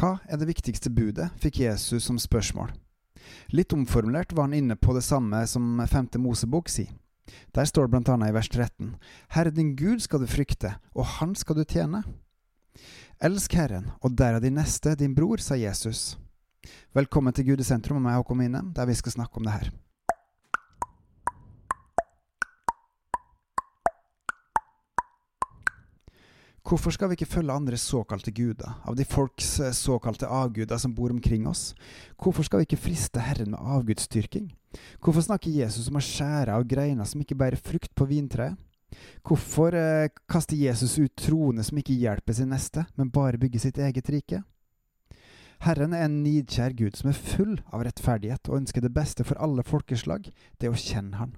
Hva er det viktigste budet, fikk Jesus som spørsmål. Litt omformulert var han inne på det samme som femte Mosebok sier. Der står det blant annet i vers 13.: Herre din Gud skal du frykte, og Han skal du tjene. Elsk Herren, og derav din neste, din bror, sa Jesus. Velkommen til Gud i sentrum med meg, Håkon Mine, der vi skal snakke om det her. Hvorfor skal vi ikke følge andre såkalte guder, av de folks eh, såkalte avguder som bor omkring oss? Hvorfor skal vi ikke friste Herren med avgudsdyrking? Hvorfor snakker Jesus om å skjære av greiner som ikke bærer frukt på vintreet? Hvorfor eh, kaster Jesus ut troende som ikke hjelper sin neste, men bare bygger sitt eget rike? Herren er en nidkjær Gud som er full av rettferdighet og ønsker det beste for alle folkeslag, det å kjenne Han.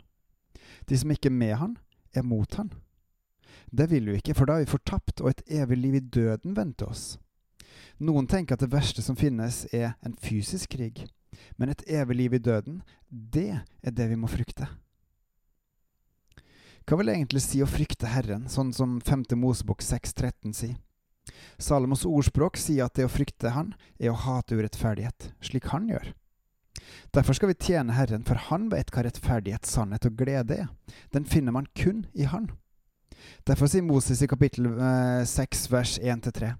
De som ikke er med Han, er mot Han. Det vil vi ikke, for da er vi fortapt, og et evig liv i døden venter oss. Noen tenker at det verste som finnes, er en fysisk krig, men et evig liv i døden, det er det vi må frykte. Hva vil det egentlig si å frykte Herren, sånn som 5. Mosebok 6,13 sier? Salomos ordspråk sier at det å frykte Han er å hate urettferdighet, slik Han gjør. Derfor skal vi tjene Herren, for Han vet hva rettferdighet, sannhet og glede er. Den finner man kun i Han. Derfor sier Moses i kapittel eh, 6 vers 1-3.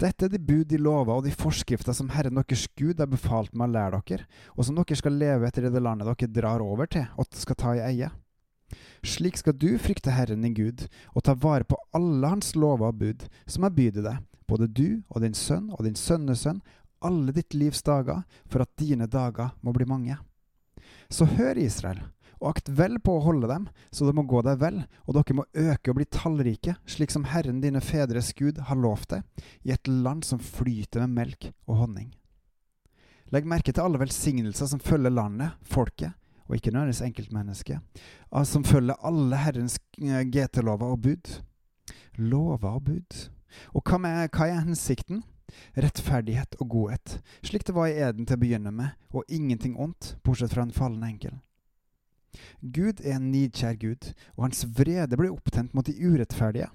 Dette er de bud, de lover og de forskrifter som Herren deres Gud har befalt meg å lære dere, og som dere skal leve etter i det landet dere drar over til og skal ta i eie. Slik skal du frykte Herren din Gud, og ta vare på alle hans lover og bud, som jeg byr deg, både du og din sønn og din sønnesønn, alle ditt livs dager, for at dine dager må bli mange. Så hør, Israel, og akt vel på å holde dem, så det må gå deg vel, og dere må øke og bli tallrike, slik som Herren dine fedres Gud har lovt deg, i et land som flyter med melk og honning. Legg merke til alle velsignelser som følger landet, folket, og ikke nødvendigvis enkeltmennesket, som følger alle Herrens eh, GT-lover og bud. Lover og bud. Og hva, med, hva er hensikten? Rettferdighet og godhet, slik det var i eden til å begynne med, og ingenting ondt, bortsett fra en fallen enkel. Gud er en nidkjær Gud, og hans vrede blir opptent mot de urettferdige,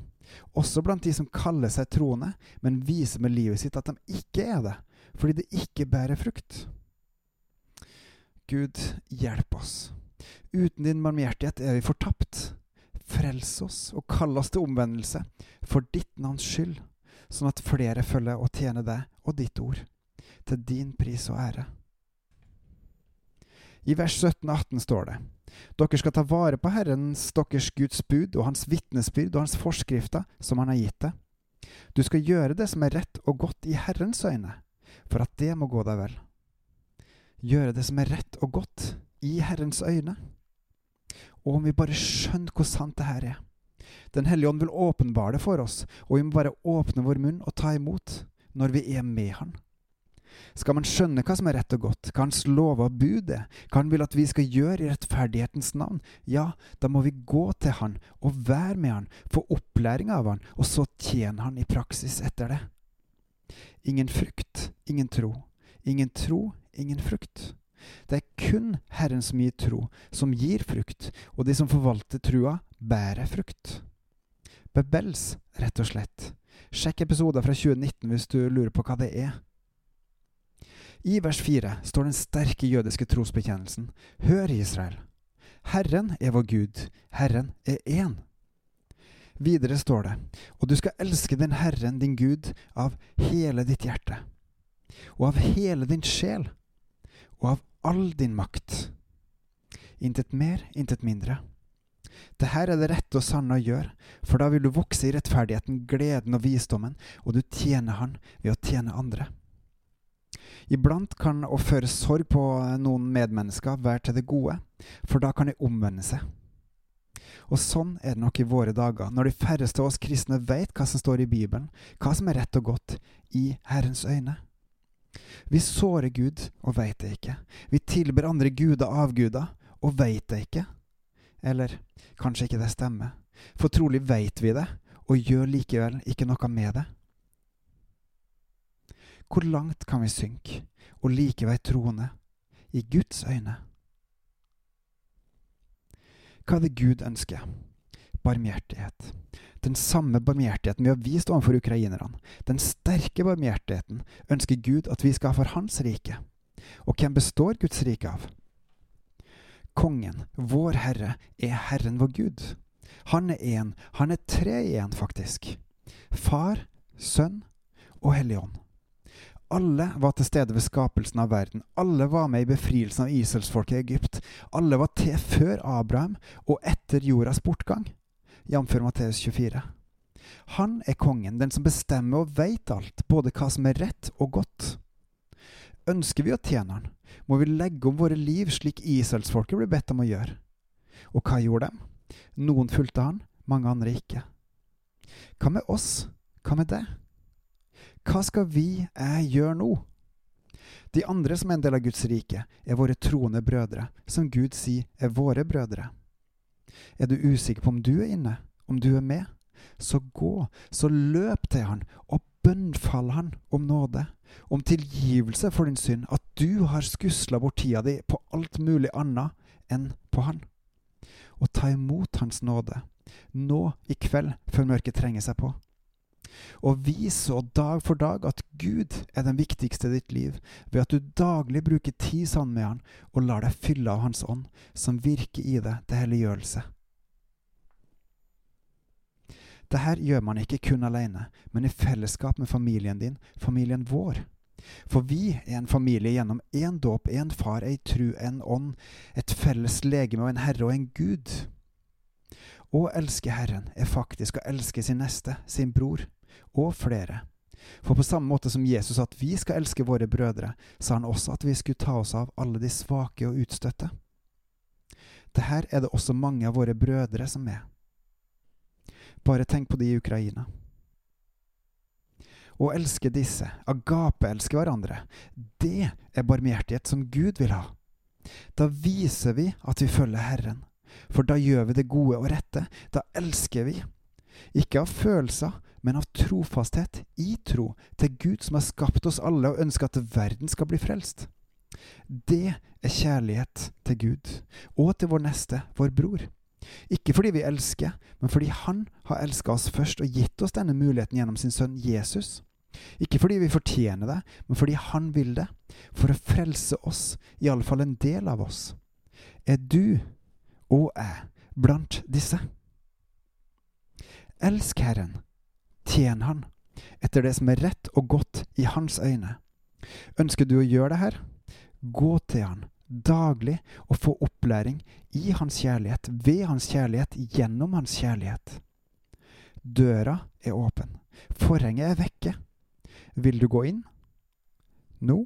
også blant de som kaller seg troende, men viser med livet sitt at de ikke er det, fordi det ikke bærer frukt. Gud, hjelp oss. Uten din barmhjertighet er vi fortapt. Frels oss og kall oss til omvendelse, for ditt navns skyld, sånn at flere følger og tjener deg og ditt ord, til din pris og ære. I vers 17-18 står det:" Dere skal ta vare på Herrens deres Guds bud og hans vitnesbyrd og hans forskrifter som han har gitt deg. Du skal gjøre det som er rett og godt i Herrens øyne, for at det må gå deg vel. Gjøre det som er rett og godt i Herrens øyne. Og om vi bare skjønner hvor sant det her er. Den hellige ånd vil åpenbare det for oss, og vi må bare åpne vår munn og ta imot når vi er med Han. Skal man skjønne hva som er rett og godt, hva Hans lover og bud er, hva Han vil at vi skal gjøre i rettferdighetens navn, ja, da må vi gå til Han og være med Han, få opplæring av Han, og så tjene Han i praksis etter det. Ingen frukt, ingen tro. Ingen tro, ingen frukt. Det er kun Herren som gir tro, som gir frukt, og de som forvalter trua, bærer frukt. Bebels, rett og slett. Sjekk episoder fra 2019 hvis du lurer på hva det er. I vers 4 står den sterke jødiske trosbekjennelsen. Hør, Israel. Herren er vår Gud. Herren er én. Videre står det, og du skal elske den Herren, din Gud, av hele ditt hjerte, og av hele din sjel, og av all din makt. Intet mer, intet mindre. Det her er det rette og sanne å gjøre, for da vil du vokse i rettferdigheten, gleden og visdommen, og du tjener Han ved å tjene andre. Iblant kan å føre sorg på noen medmennesker være til det gode, for da kan de omvende seg. Og sånn er det nok i våre dager, når de færreste av oss kristne vet hva som står i Bibelen, hva som er rett og godt i Herrens øyne. Vi sårer Gud og veit det ikke. Vi tilber andre guder avguder og veit det ikke. Eller kanskje ikke det stemmer, for trolig veit vi det, og gjør likevel ikke noe med det. Hvor langt kan vi synke og likevel troende i Guds øyne? Hva er det Gud ønsker? barmhjertighet. Den samme barmhjertigheten vi har vist overfor ukrainerne, den sterke barmhjertigheten, ønsker Gud at vi skal ha for Hans rike. Og hvem består Guds rike av? Kongen, vår Herre, er Herren vår Gud. Han er én, han er tre i én, faktisk. Far, Sønn og Hellig Ånd. Alle var til stede ved skapelsen av verden. Alle var med i befrielsen av Israelsfolket i Egypt. Alle var til før Abraham og etter jordas bortgang, jf. Matteus 24. Han er kongen, den som bestemmer og veit alt, både hva som er rett og godt. Ønsker vi å tjene han, må vi legge om våre liv slik Israelsfolket ble bedt om å gjøre. Og hva gjorde dem? Noen fulgte han, mange andre ikke. Hva med oss? Hva med deg? Hva skal vi, jeg, gjøre nå? De andre som er en del av Guds rike, er våre troende brødre, som Gud sier er våre brødre. Er du usikker på om du er inne, om du er med? Så gå, så løp til han, og bønnfall han om nåde, om tilgivelse for din synd, at du har skusla bort tida di på alt mulig annet enn på han. Og ta imot hans nåde, nå i kveld, før mørket trenger seg på og vis så dag for dag at Gud er den viktigste i ditt liv, ved at du daglig bruker tid sammen med Han og lar deg fylle av Hans ånd, som virker i deg til helliggjørelse. Dette gjør man ikke kun alene, men i fellesskap med familien din, familien vår. For vi er en familie gjennom én dåp, én far, ei tru, en ånd, et felles legeme og en herre og en gud. Å elske Herren er faktisk å elske sin neste, sin bror, og flere. For på samme måte som Jesus at vi skal elske våre brødre, sa han også at vi skulle ta oss av alle de svake og utstøtte. Dette er det også mange av våre brødre som er. Bare tenk på de i Ukraina. Å elske disse, agape-elske hverandre, det er barmhjertighet som Gud vil ha. Da viser vi at vi følger Herren, for da gjør vi det gode og rette, da elsker vi. Ikke av følelser, men av trofasthet i tro til Gud som har skapt oss alle og ønsker at verden skal bli frelst. Det er kjærlighet til Gud og til vår neste, vår bror. Ikke fordi vi elsker, men fordi Han har elska oss først og gitt oss denne muligheten gjennom sin sønn Jesus. Ikke fordi vi fortjener det, men fordi Han vil det, for å frelse oss, iallfall en del av oss. Er du og jeg blant disse? Elsk Herren Tjen Han, etter det som er rett og godt i Hans øyne. Ønsker du å gjøre det her? Gå til Han daglig og få opplæring i Hans kjærlighet, ved Hans kjærlighet, gjennom Hans kjærlighet. Døra er åpen. Forhenget er vekke. Vil du gå inn? Nå